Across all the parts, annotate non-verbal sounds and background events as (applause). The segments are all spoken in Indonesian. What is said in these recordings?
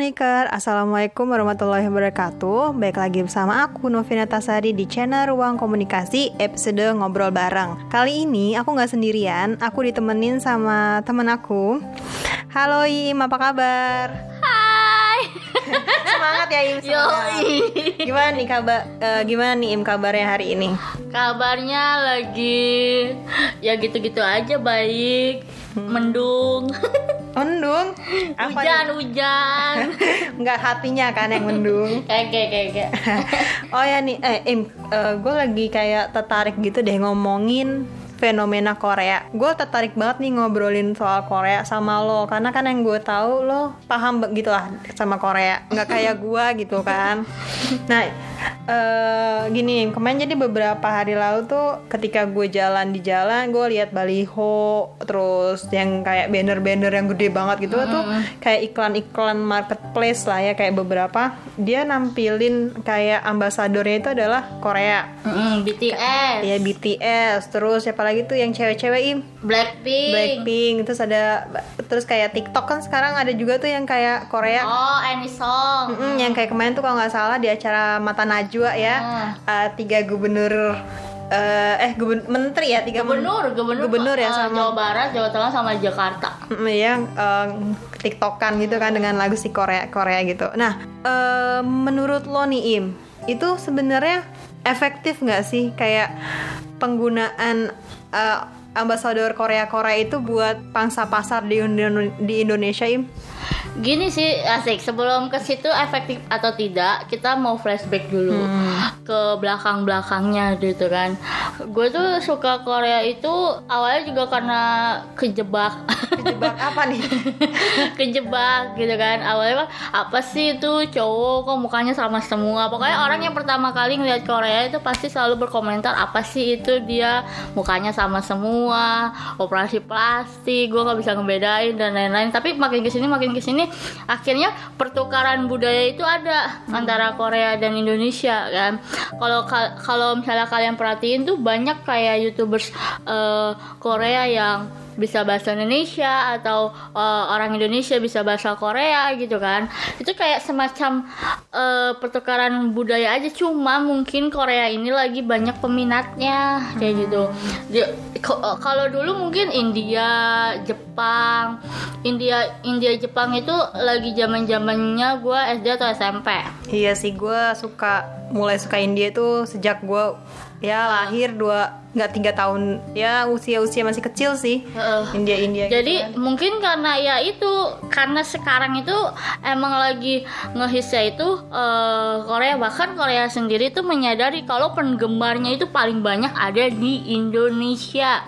Komuniker, Assalamualaikum warahmatullahi wabarakatuh Baik lagi bersama aku Novina Tasari di channel Ruang Komunikasi episode Ngobrol Bareng Kali ini aku nggak sendirian, aku ditemenin sama temen aku Halo Im, apa kabar? Hai. (laughs) Semangat ya Im, semangat. Yoi. Gimana nih kabar, eh, gimana nih Im kabarnya hari ini? Kabarnya lagi ya gitu-gitu aja baik. Mendung. (laughs) Mendung? Apa hujan, nih? hujan. (laughs) Nggak hatinya kan yang mendung kayak kayak kayak. oh ya nih, eh Im, gue lagi kayak tertarik gitu deh ngomongin fenomena Korea. Gue tertarik banget nih ngobrolin soal Korea sama lo, karena kan yang gue tahu lo paham gitu lah sama Korea, nggak kayak gue gitu kan. Nah, eh gini, kemarin jadi beberapa hari lalu tuh ketika gue jalan di jalan, gue lihat baliho, terus yang kayak banner-banner yang gede banget gitu tuh, kayak iklan-iklan marketplace lah ya, kayak beberapa. Dia nampilin kayak ambasadornya itu adalah Korea. Mm, BTS. Ya BTS, terus siapa lagi tuh yang cewek-cewek im Blackpink. Blackpink, terus ada terus kayak TikTok kan sekarang ada juga tuh yang kayak Korea. Oh, Any Song. Mm-mm, yang kayak kemarin tuh kalau nggak salah di acara Mata Najwa ya, Hmm. uh, tiga gubernur eh eh gubern menteri ya tiga Gubernur, gubernur, gubernur ya eh, sama Jawa Barat, Jawa Tengah sama Jakarta. Mm, yang eh, tiktokan gitu kan dengan lagu si Korea Korea gitu. Nah, eh, menurut lo nih Im, itu sebenarnya efektif nggak sih kayak penggunaan eh, ambasador Korea Korea itu buat pangsa pasar di, di Indonesia Im? Gini sih asik. Sebelum ke situ efektif atau tidak kita mau flashback dulu ke belakang belakangnya gitu kan. Gue tuh suka Korea itu awalnya juga karena kejebak. Kejebak apa nih? (laughs) kejebak gitu kan. Awalnya apa sih itu? Cowok kok mukanya sama semua. Pokoknya orang yang pertama kali ngeliat Korea itu pasti selalu berkomentar apa sih itu dia? Mukanya sama semua operasi plastik gue nggak bisa ngebedain dan lain-lain. Tapi makin ke sini makin ke sini akhirnya pertukaran budaya itu ada antara Korea dan Indonesia kan. Kalau ka- kalau misalnya kalian perhatiin tuh banyak kayak youtubers eh, Korea yang bisa bahasa Indonesia atau eh, orang Indonesia bisa bahasa Korea gitu kan. Itu kayak semacam eh, pertukaran budaya aja. Cuma mungkin Korea ini lagi banyak peminatnya kayak gitu. Eh, kalau dulu mungkin India Jepang. India India Jepang itu lagi zaman zamannya gue SD atau SMP Iya sih, gue suka mulai suka India itu sejak gue ya lahir dua nggak tiga tahun ya usia usia masih kecil sih Heeh. India India. gitu Jadi kan. mungkin karena ya itu karena sekarang itu emang lagi ngehisnya itu eh, Korea bahkan Korea sendiri tuh menyadari kalau penggemarnya itu paling banyak ada di Indonesia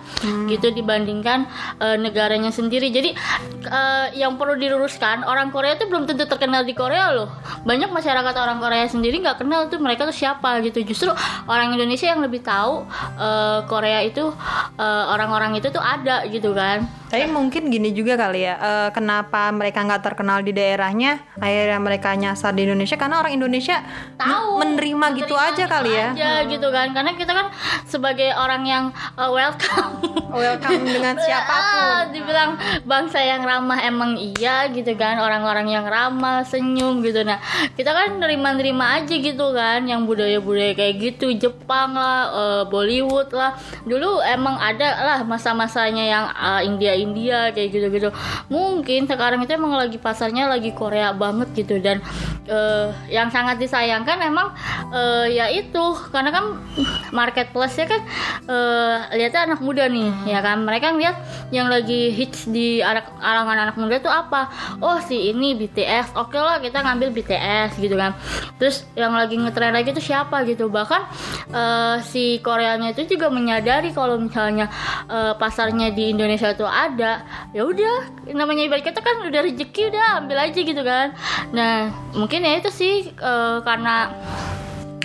gitu dibandingkan eh, negaranya sendiri. Jadi eh, yang perlu diluruskan orang Korea itu belum tentu terkenal di Korea loh. Banyak masyarakat orang Korea sendiri nggak kenal tuh mereka tuh siapa gitu. Justru orang Indonesia yang lebih tahu eh, Korea itu eh, orang-orang itu tuh ada gitu kan. Tapi mungkin gini juga kali ya, eh, kenapa mereka nggak terkenal di daerahnya, akhirnya mereka nyasar di Indonesia karena orang Indonesia tahu men- menerima gitu menerima aja gitu kali ya. aja gitu kan karena kita kan sebagai orang yang uh, welcome (laughs) Welcome dengan (laughs) Ah, siapa pun. dibilang bangsa yang ramah emang iya gitu kan orang-orang yang ramah senyum gitu nah kita kan nerima-nerima aja gitu kan yang budaya-budaya kayak gitu Jepang lah eh, Bollywood lah dulu emang ada lah masa-masanya yang eh, India-India kayak gitu-gitu. Mungkin sekarang itu emang lagi pasarnya lagi Korea banget gitu dan eh, yang sangat disayangkan emang eh, ya itu. Karena kan marketplace ya kan eh, lihatnya anak muda nih ya kan? Mereka ngeliat yang lagi hits di alangan anak muda tuh apa? Oh si ini BTS oke lah kita ngambil BTS gitu kan. Terus yang lagi ngetren lagi tuh siapa gitu. Bahkan eh, si Koreanya itu juga menyadari kalau misalnya eh, pasarnya di Indonesia tuh ada ya udah namanya ibarat kata kan udah rezeki udah ambil aja gitu kan. Nah mungkin ya itu sih eh, karena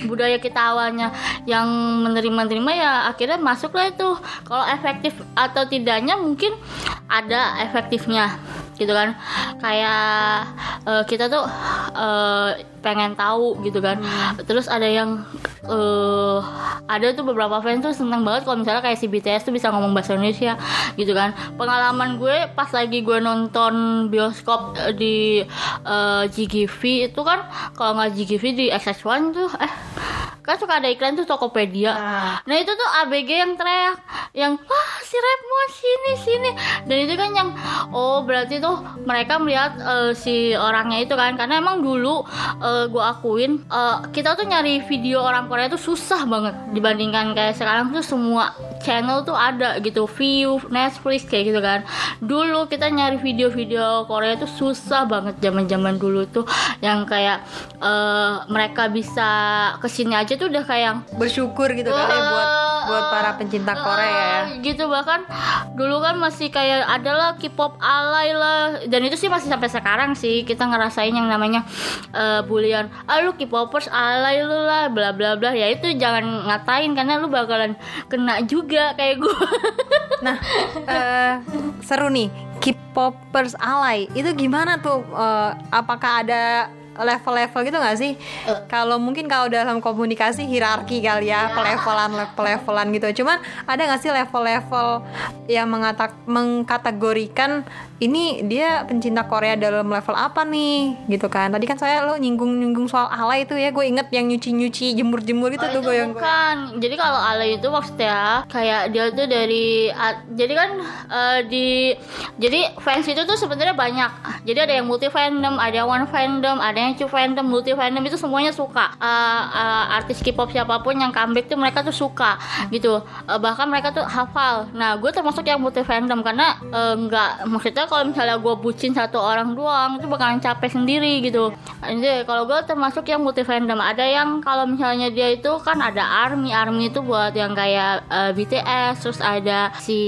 budaya kita awalnya yang menerima-nerima ya akhirnya masuklah itu. Kalau efektif atau tidaknya mungkin ada efektifnya gitu kan. Kayak eh, kita tuh eh, pengen tahu gitu kan. Terus ada yang eh ada tuh beberapa fans tuh seneng banget kalau misalnya kayak si BTS tuh bisa ngomong bahasa Indonesia gitu kan. Pengalaman gue pas lagi gue nonton bioskop eh, di eh, GGV itu kan kalau nggak GGV di XX1 tuh eh kan suka ada iklan tuh Tokopedia. Nah. Nah itu tuh ABG yang teriak Yang wah si Redmond sini sini. Dan itu kan yang Oh berarti tuh mereka melihat eh, si orangnya itu kan. Karena emang dulu gue akuin eh, Kita tuh nyari video orang Korea tuh susah banget Dibandingkan kayak sekarang tuh semua channel tuh ada gitu View, Netflix kayak gitu kan. Dulu kita nyari video-video Korea tuh susah banget zaman zaman dulu tuh. Yang kayak eh, mereka bisa ke sini aja tuh udah kayak bersyukur gitu kali ya buat buat para pencinta Korea ya. Eh, gitu. Bahkan dulu kan masih kayak adalah K-pop alay lah. Dan itu sih masih sampai sekarang sih kita ngerasain yang namanya eh, bulian. Ah lu K-popers alay lu lah bla bla bla. Ya itu jangan ngatain karena lu bakalan kena juga kayak gue (laughs) Nah, eh, seru nih. K-popers alay itu gimana tuh? Eh, apakah ada level-level gitu nggak sih? Kalau mungkin kalau dalam komunikasi hierarki kali ya, pelevelan pelevelan gitu. Cuman ada nggak sih level-level yang mengatak mengkategorikan ini dia pencinta Korea dalam level apa nih? Gitu kan. Tadi kan saya lo nyinggung-nyinggung soal alay itu ya, gue inget yang nyuci-nyuci jemur-jemur itu Oh, tuh gue yang bukan. Jadi kalau alay itu maksudnya kayak dia tuh dari jadi kan eh, di jadi fans itu tuh sebenarnya banyak. Jadi ada yang multi fandom, ada yang one fandom, ada yang two fandom, multi fandom itu semuanya suka. Eh, eh, artis K-pop siapa pun yang comeback tuh mereka tuh suka gitu. Eh, bahkan mereka tuh hafal. Nah, gue termasuk yang multi fandom karena eh, nggak maksudnya kalau misalnya gue bucin satu orang doang itu bakalan capek sendiri gitu. Jadi kalau gue termasuk yang multi fandom. Ada yang kalau misalnya dia itu kan ada army, army itu buat yang kayak eh, BTS, terus ada si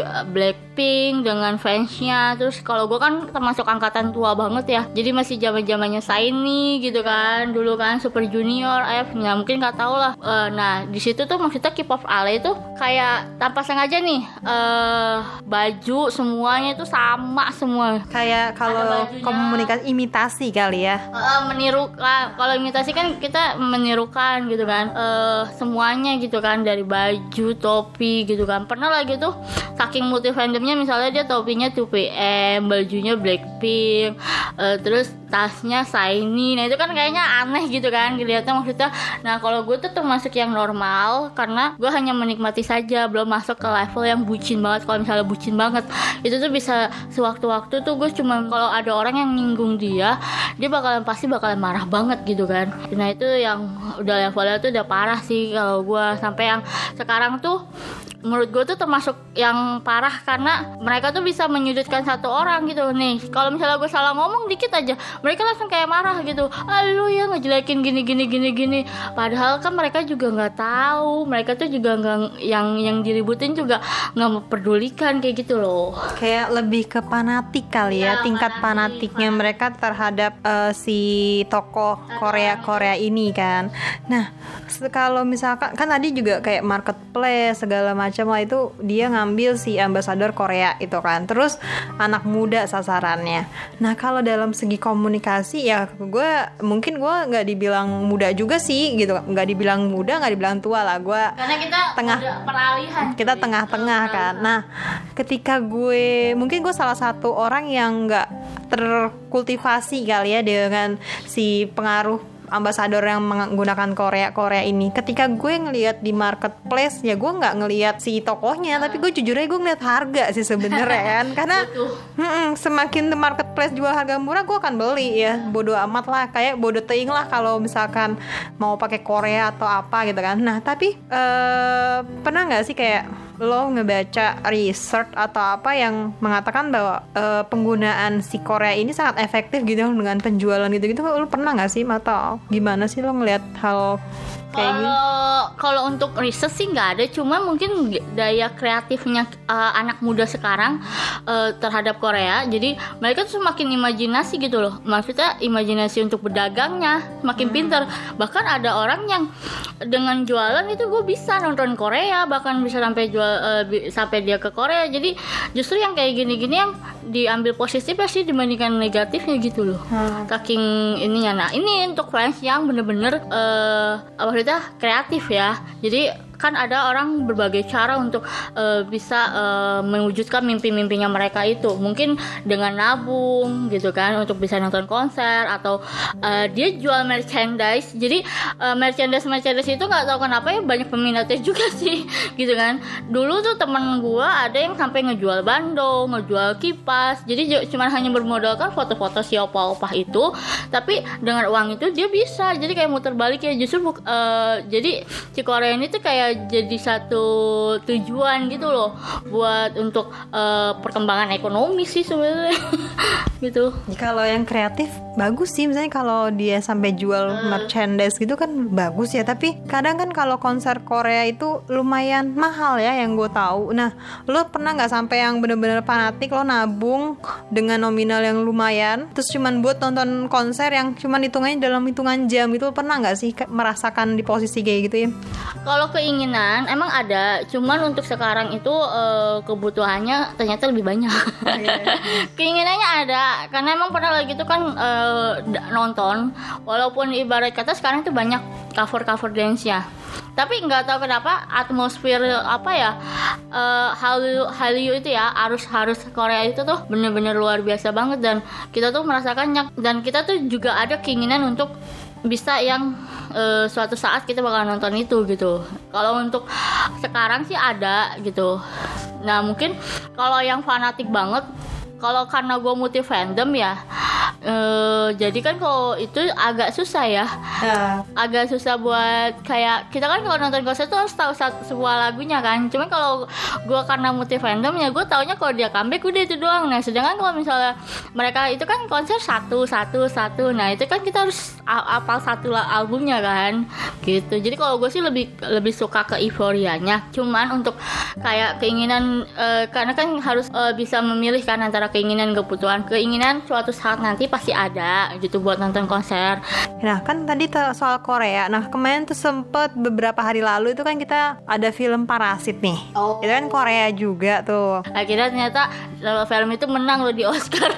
eh, Blackpink dengan fansnya. Terus kalau gue kan termasuk angkatan tua banget ya. Jadi masih zaman zamannya Shiny gitu kan. Dulu kan Super Junior, F. Nah mungkin nggak tahu lah. Eh, nah di situ tuh maksudnya K-pop Ale itu kayak tanpa sengaja nih eh baju semuanya itu sama semua. Kayak kalau komunikasi imitasi kali ya. Eh, menirukan kalau imitasi kan kita menirukan gitu kan eh semuanya gitu kan dari baju topi gitu kan pernah lagi tuh saking multi fandomnya misalnya dia topinya 2PM bajunya Blackpink eh, terus tasnya Shiny. Nah itu kan kayaknya aneh gitu kan dilihatnya maksudnya. Nah kalau gue tuh termasuk yang normal karena gue hanya menikmati saja belum masuk ke level yang bucin banget. Kalau misalnya bucin banget itu tuh bisa sewaktu-waktu tuh gue cuma kalau ada orang yang nyinggung dia dia bakalan pasti bakalan marah banget gitu kan. Nah itu yang udah levelnya tuh udah parah sih kalau gue. Sampai yang sekarang tuh menurut gue tuh termasuk yang parah karena mereka tuh bisa menyudutkan satu orang gitu nih. Kalau misalnya gue salah ngomong dikit aja. Mereka langsung kayak marah gitu. Ah lu ya ngejelekin gini gini gini gini. Padahal kan mereka juga nggak tahu. Mereka tuh juga nggak yang yang diributin juga nggak memperdulikan kayak gitu loh. Kayak lebih ke fanatik kali ya, Ya, tingkat fanatik, fanatiknya mereka terhadap eh, si tokoh Korea Korea ini kan. Nah, kalau misalkan kan tadi juga kayak marketplace segala macam lah itu dia ngambil si ambasador Korea itu kan. Terus anak muda sasarannya. Nah, kalau dalam segi komunikasi ya gue mungkin gue nggak dibilang muda juga sih gitu, nggak dibilang muda, nggak dibilang tua lah gue karena kita Tengah. peralihan kita tengah-tengah kan. Nah, ketika gue mungkin gue salah satu orang yang nggak terkultivasi kali ya dengan si pengaruh ambasador yang menggunakan Korea Korea ini. Ketika gue ngelihat di marketplace ya gue nggak ngelihat si tokohnya, tapi gue jujur aja gue ngeliat harga sih sebenarnya (laughs) kan. Karena mm-mm, semakin the marketplace jual harga murah gue akan beli ya. Bodoh amat lah, kayak bodoh teing lah kalau misalkan mau pakai Korea atau apa gitu kan. Nah tapi eh, pernah nggak sih kayak lo ngebaca research atau apa yang mengatakan bahwa eh, penggunaan si Korea ini sangat efektif gitu dengan penjualan gitu-gitu lo pernah nggak sih atau gimana sih lo ngelihat hal kayak gitu? Kalau untuk riset sih nggak ada, cuma mungkin daya kreatifnya uh, anak muda sekarang uh, terhadap Korea. Jadi mereka tuh semakin imajinasi gitu loh. Maksudnya imajinasi untuk berdagangnya semakin pinter. Bahkan ada orang yang dengan jualan itu gue bisa nonton Korea, bahkan bisa sampai jualan eh, bi- sampai dia ke Korea jadi justru yang kayak gini-gini yang diambil positifnya sih dibandingkan negatifnya gitu loh saking ininya nah ini untuk fans yang bener-bener apa maksudnya kreatif ya. Jadi kan ada orang berbagai cara untuk eh, bisa eh, mewujudkan mimpi-mimpinya mereka itu. Mungkin dengan nabung gitu kan untuk bisa nonton konser atau eh, dia jual merchandise. Jadi eh, merchandise merchandise itu nggak tahu kenapa ya banyak peminatnya juga (laughs) sih gitu kan. Dulu tuh temen gua ada yang sampai ngejual bando ngejual kipas. Jadi cuman hanya bermodalkan foto-foto si opa-opa itu. Tapi dengan uang itu dia bisa. Jadi kayak muter balik ya. Justru eh, jadi si Korea ini tuh kayak jadi satu tujuan gitu loh buat untuk eh, perkembangan ekonomi sih sebenarnya. (laughs) Gitu. Kalau yang kreatif bagus sih. Misalnya kalau dia sampai jual merchandise gitu kan bagus ya. Tapi kadang kan kalau konser Korea itu lumayan mahal ya yang gue tahu. Nah lo pernah nggak sampai yang bener-bener fanatik lo nabung dengan nominal yang lumayan terus cuman buat nonton konser yang cuman hitungannya dalam hitungan jam itu pernah nggak sih ke- merasakan di posisi kayak gitu ya? Kalau keinginan emang ada, cuman untuk sekarang itu eh, kebutuhannya ternyata lebih banyak. (laughs) Keinginannya ada, karena emang pernah lagi itu kan da- nonton, walaupun ibarat kata sekarang itu banyak cover-cover dance ya. Tapi nggak tahu kenapa atmosfer apa ya Hallyu Hallyu itu ya harus harus Korea itu tuh bener-bener luar biasa banget. Dan kita tuh merasakannya. Dan kita tuh juga ada keinginan untuk bisa yang eh, suatu saat kita bakal nonton itu gitu. Kalau untuk sekarang sih ada gitu. Nah mungkin kalau yang fanatik banget, kalau karena gue multi fandom ya, eh, jadi kan kalau itu agak susah ya. Agak susah buat kayak kita kan kalau nonton konser tuh harus tahu satu sebuah lagunya kan. Cuman kalau gue karena multi fandom ya gue taunya kalau dia comeback udah itu doang. Nah sedangkan kalau misalnya mereka itu kan konser satu satu satu. Nah itu kan kita harus apal satu albumnya kan. Gitu. Jadi kalau gue sih lebih lebih suka ke euforianya. Cuman untuk kayak keinginan eh, karena kan harus eh, bisa memilih kan antara keinginan kebutuhan keinginan suatu saat nanti pasti ada gitu buat nonton konser Nah kan tadi soal Korea. Nah kemarin tuh sempet beberapa hari lalu itu kan kita ada film Parasit nih. Oh. Itu kan Korea juga tuh. akhirnya ternyata eh, film itu menang loh di Oscar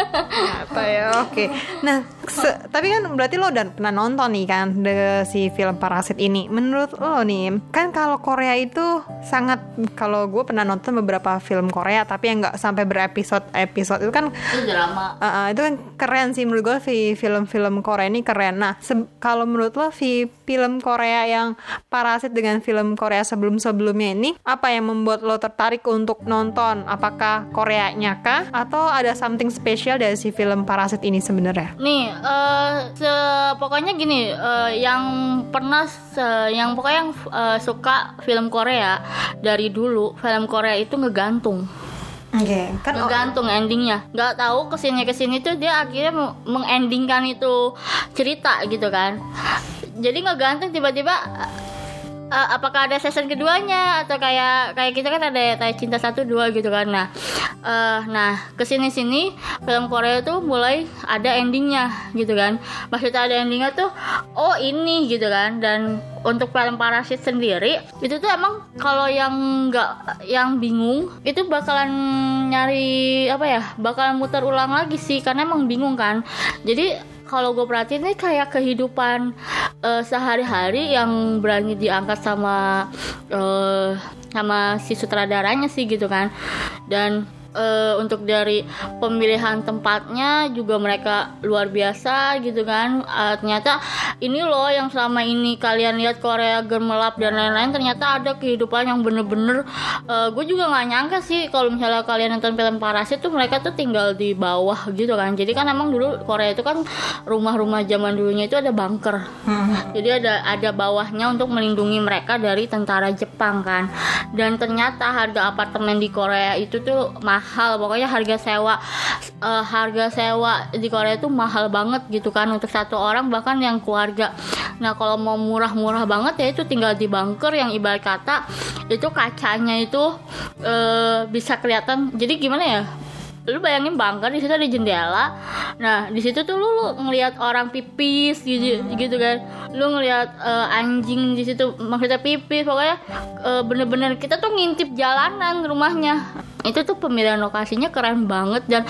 (laughs) Apa ya? Oke. Nah, se- tapi kan berarti lo udah pernah nonton nih kan de- si film Parasit ini. Menurut lo nih, kan kalau Korea itu sangat kalau gue pernah nonton beberapa film Korea tapi yang nggak sampai berepisode episode itu kan itu drama Uh, uh, itu kan keren sih menurut gue fi- film-film Korea ini keren. Nah, kalau menurut lo fi- film Korea yang Parasit dengan film Korea sebelum-sebelumnya ini apa yang membuat lo tertarik untuk nonton? Apakah Koreanya kah atau ada something spesial dari si film Parasit ini sebenarnya? nih eh se- pokoknya gini eh, yang pernah se- yang pokoknya yang eh, suka film Korea dari dulu film Korea itu ngegantung. Oke, kan ngegantung endingnya. Nggak tahu ke sini ke sini tuh dia akhirnya me- mengendingkan itu cerita gitu kan. Jadi ngegantung tiba-tiba eh, apakah ada season keduanya? Atau kayak kayak kita kan ada kayak cinta satu dua gitu kan. Nah eh, nah ke sini sini film Korea tuh mulai ada endingnya gitu kan. Maksudnya ada endingnya tuh oh ini gitu kan. Dan untuk film Parasit sendiri itu tuh emang kalau yang nggak yang bingung itu bakalan nyari apa ya bakalan muter ulang lagi sih. Karena emang bingung kan. Jadi kalau gue perhatiin ini kayak kehidupan eh, sehari-hari yang berani diangkat sama eh, sama si sutradaranya sih gitu kan. Dan eh, untuk dari pemilihan tempatnya juga mereka luar biasa gitu kan. Eh, ternyata ini loh yang selama ini kalian lihat Korea gemerlap dan lain-lain ternyata ada kehidupan yang bener-bener gue juga nggak nyangka sih kalau misalnya kalian nonton film Parasit tuh mereka tuh tinggal di bawah gitu kan. Jadi kan emang dulu Korea itu kan rumah-rumah zaman dulunya itu ada bunker. Jadi ada ada bawahnya untuk melindungi mereka dari tentara Jepang kan. Dan ternyata harga apartemen di Korea itu tuh mahal pokoknya harga sewa eh, harga sewa di Korea itu mahal banget gitu kan untuk satu orang bahkan yang keluarga. Nah kalau mau murah-murah banget ya itu tinggal di bunker. Yang ibarat kata itu kacanya itu eh, bisa kelihatan. Jadi gimana ya? Lu bayangin bunker di situ ada jendela. Nah di situ tuh lu, lu ngelihat orang pipis gitu gitu kan. Lu ngelihat eh, anjing di situ maksudnya pipis. Pokoknya bener-bener kita tuh ngintip jalanan rumahnya itu tuh pemilihan lokasinya keren banget dan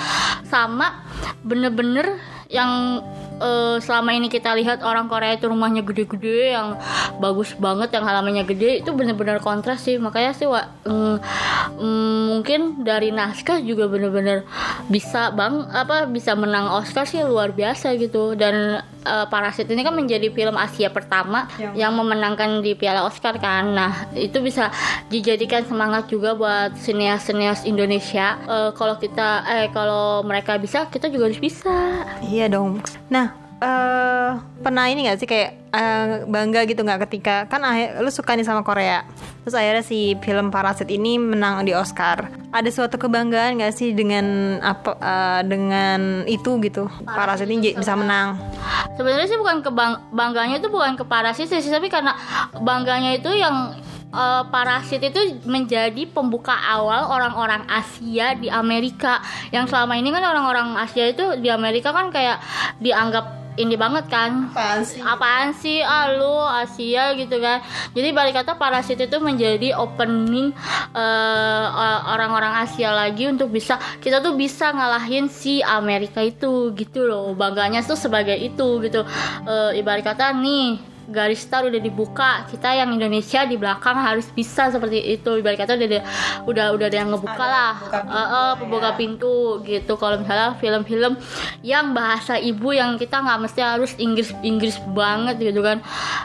sama bener-bener yang eh, selama ini kita lihat orang Korea itu rumahnya gede-gede yang bagus banget yang halamannya gede itu bener-bener kontras sih. Makanya sih wa, mm, mm, mungkin dari naskah juga bener-bener bisa bang apa bisa menang Oscar sih luar biasa gitu. Dan eh, Parasit ini kan menjadi film Asia pertama Yang- yang memenangkan di Piala Oscar kan. Nah itu bisa dijadikan semangat juga buat sinias-sinias Indonesia. Eh, kalau kita eh kalau mereka bisa kita juga harus bisa. Iya dong. Nah, eh pernah ini gak sih kayak eh, bangga gitu nggak ketika kan akhir, lu suka nih sama Korea, terus akhirnya si film Parasit ini menang di Oscar. Ada suatu kebanggaan gak sih dengan apa eh, dengan itu gitu? Parasit ini bisa menang. sebenarnya sih bukan ke bang- bangganya itu bukan ke parasit sih tapi karena bangganya itu yang eh, parasit itu menjadi pembuka awal orang-orang Asia di Amerika yang selama ini kan orang-orang Asia itu di Amerika kan kayak dianggap ini banget kan? Apaan sih? apaan sih? Ah lu Asia gitu kan? Jadi balik kata parasit itu menjadi opening eh, orang-orang Asia lagi untuk bisa kita tuh bisa ngalahin si Amerika itu gitu loh. Bangganya tuh sebagai itu gitu. Eh, ibarat kata nih garis star udah dibuka kita yang Indonesia di belakang harus bisa seperti itu. Ibarat kata udah ada- udah udah ada yang ngebuka Ada lah. buka pintu Eh, eh, ya. pembuka pintu gitu. Kalau misalnya film-film yang bahasa ibu yang kita nggak mesti harus Inggris Inggris banget gitu kan.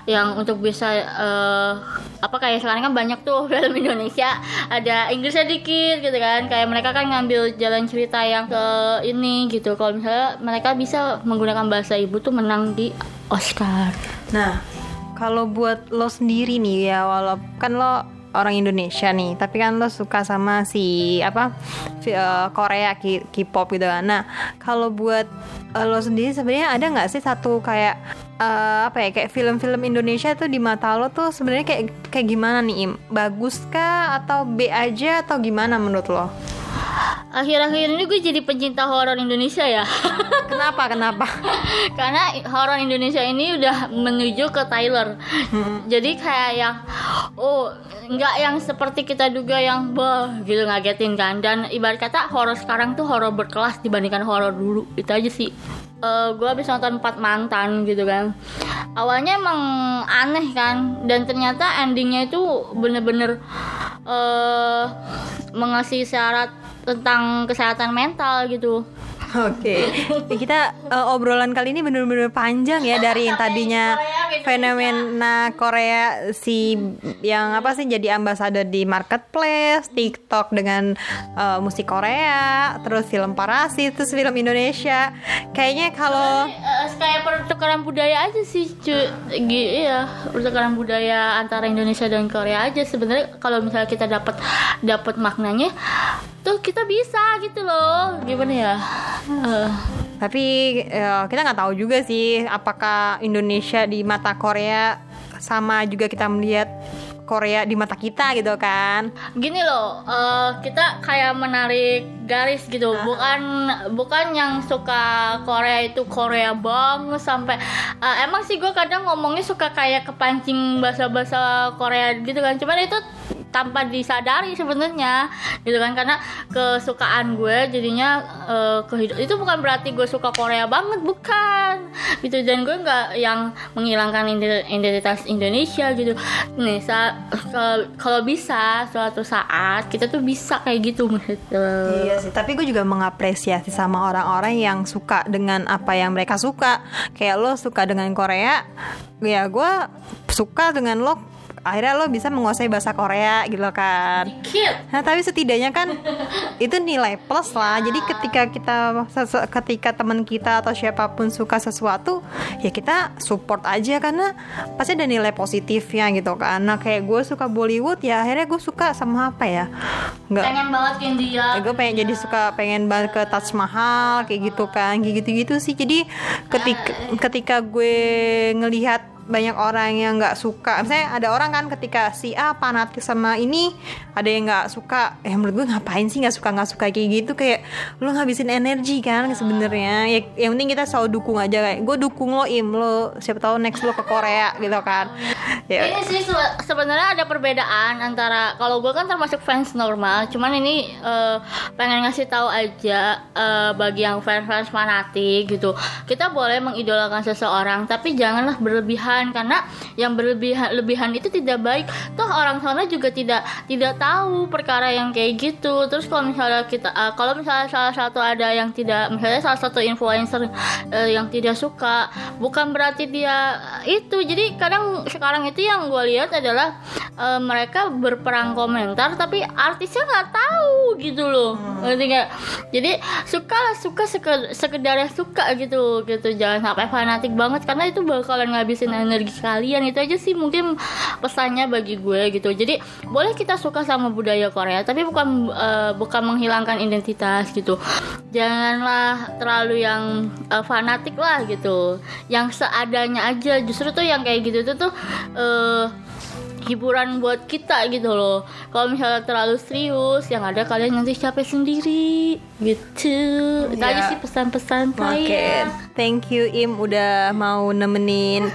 Yang untuk bisa eh, apa kayak sekarang kan banyak tuh (laughs) film Indonesia. Ada Inggrisnya dikit gitu kan. Kayak mereka kan ngambil jalan cerita yang ke ini gitu. Kalau misalnya mereka bisa menggunakan bahasa ibu tuh menang di Oscar Nah, kalau buat lo sendiri nih ya, walaupun kan lo orang Indonesia nih, tapi kan lo suka sama si apa eh, Korea K-pop gitu kan. Nah, kalau buat eh, lo sendiri sebenarnya ada nggak sih satu kayak eh, apa ya kayak film-film Indonesia tuh di mata lo tuh sebenarnya kayak kayak gimana nih Im? Bagus kah atau B aja atau gimana menurut lo? Akhir-akhir ini gue jadi pencinta horor Indonesia ya. (laughs) Kenapa? Kenapa? (laughs) karena horor Indonesia ini udah menuju ke Tyler jadi kayak yang oh nggak yang seperti kita duga yang bah gitu ngagetin kan. Dan ibarat kata horor sekarang tuh horor berkelas dibandingkan horor dulu. Itu aja sih. Gue habis nonton empat mantan gitu kan. Awalnya emang aneh kan. Dan ternyata endingnya itu bener-bener eh mengasih syarat tentang kesehatan mental gitu. Oke, Ya, kita eh, obrolan kali ini bener-bener panjang ya dari yang tadinya fenomena Korea si yang apa sih jadi ambasador di marketplace, TikTok dengan eh, musik Korea, terus film Parasit, terus film Indonesia. Kayaknya kalau Eh, kayak pertukaran budaya aja sih cuy Gi- iya pertukaran budaya antara Indonesia dan Korea aja. Sebenarnya kalau misalnya kita dapat dapat maknanya tuh kita bisa gitu loh. Gimana ya? Eh, tapi eh, kita nggak tahu juga sih apakah Indonesia di mata Korea sama juga kita melihat Korea di mata kita gitu kan. gini loh eh, kita kayak menarik garis gitu. Bukan bukan yang suka Korea itu Korea banget sampai eh, emang sih gue kadang ngomongnya suka kayak kepancing bahasa-bahasa Korea gitu kan. Cuman itu tanpa disadari sebenarnya gitu kan karena kesukaan gue jadinya eh, kehidup itu bukan berarti gue suka Korea banget bukan gitu dan gue nggak yang menghilangkan ide- identitas Indonesia gitu nih sa- kalau bisa suatu saat kita tuh bisa kayak gitu gitu Iya sih, tapi gue juga mengapresiasi sama orang-orang yang suka dengan apa yang mereka suka. Kayak lo suka dengan Korea, ya gue suka dengan lo. Akhirnya lo bisa menguasai bahasa Korea gitu kan. Cute. Nah, tapi setidaknya kan (laughs) itu nilai plus lah. Jadi ketika kita ketika teman kita atau siapa pun suka sesuatu, ya kita support aja karena pasti ada nilai positifnya gitu kan. Nah, kayak gue suka Bollywood ya akhirnya gue suka sama apa ya? Enggak pengen banget ke India gue pengen jadi suka pengen banget ke Taj Mahal kayak gitu kan kayak gitu gitu sih jadi ketika ketika gue ngelihat banyak orang yang nggak suka. Misalnya ada orang kan ketika si A fanatik sama ini ada yang nggak suka. Eh menurut gue ngapain sih nggak suka nggak suka kayak gitu? Kayak lo ngabisin energi kan sebenarnya. Ya yang penting kita selalu dukung aja. Kayak gue dukung lo im. Lo siapa tahu next lo ke Korea gitu kan. Ya. Ini sih se- sebenarnya ada perbedaan antara kalau gue kan termasuk fans normal, cuman ini eh, pengen ngasih tahu aja eh, bagi yang fans-fans fanatik gitu. Kita boleh mengidolakan seseorang, tapi janganlah berlebihan karena yang berlebihan lebihan itu tidak baik. Toh orang sana juga tidak tidak tahu perkara yang kayak gitu. Terus kalau misalnya kita eh, kalau misalnya salah satu ada yang tidak misalnya salah satu influencer eh, yang tidak suka, bukan berarti dia itu. Jadi kadang sekarang itu yang gue lihat adalah eh, mereka berperang komentar tapi artisnya nggak tahu gitu loh ngerti nggak jadi suka lah suka seke- sekedar suka gitu gitu jangan sampai fanatik banget karena itu bakalan ngabisin energi kalian itu aja sih mungkin pesannya bagi gue gitu. Jadi boleh kita suka sama budaya Korea tapi bukan eh, bukan menghilangkan identitas gitu. Janganlah terlalu yang eh, fanatik lah gitu. Yang seadanya aja justru tuh yang kayak gitu tuh tuh eh, hiburan buat kita gitu loh. Kalau misalnya terlalu serius yang ada kalian nanti capek sendiri gitu itu aja Ya. sih pesan-pesan Oke, saya thank you Im udah mau nemenin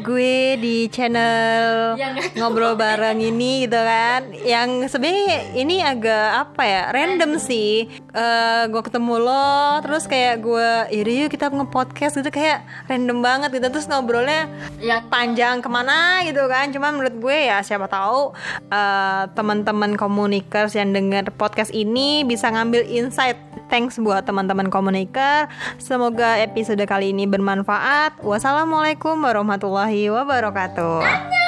gue di channel Ya, tahu. ngobrol bareng ini gitu kan. Yang sebenarnya ini agak apa ya, random sih. Eh gue ketemu lo, terus kayak gue, yaudah yuk kita nge-podcast gitu kayak random banget gitu. Terus ngobrolnya yang panjang ke mana gitu kan cuma menurut gue ya siapa tahu eh, teman-teman komunikers yang dengar podcast ini bisa ngambil insight thanks buat teman-teman komuniker semoga episode kali ini bermanfaat. Wassalamualaikum warahmatullahi wabarakatuh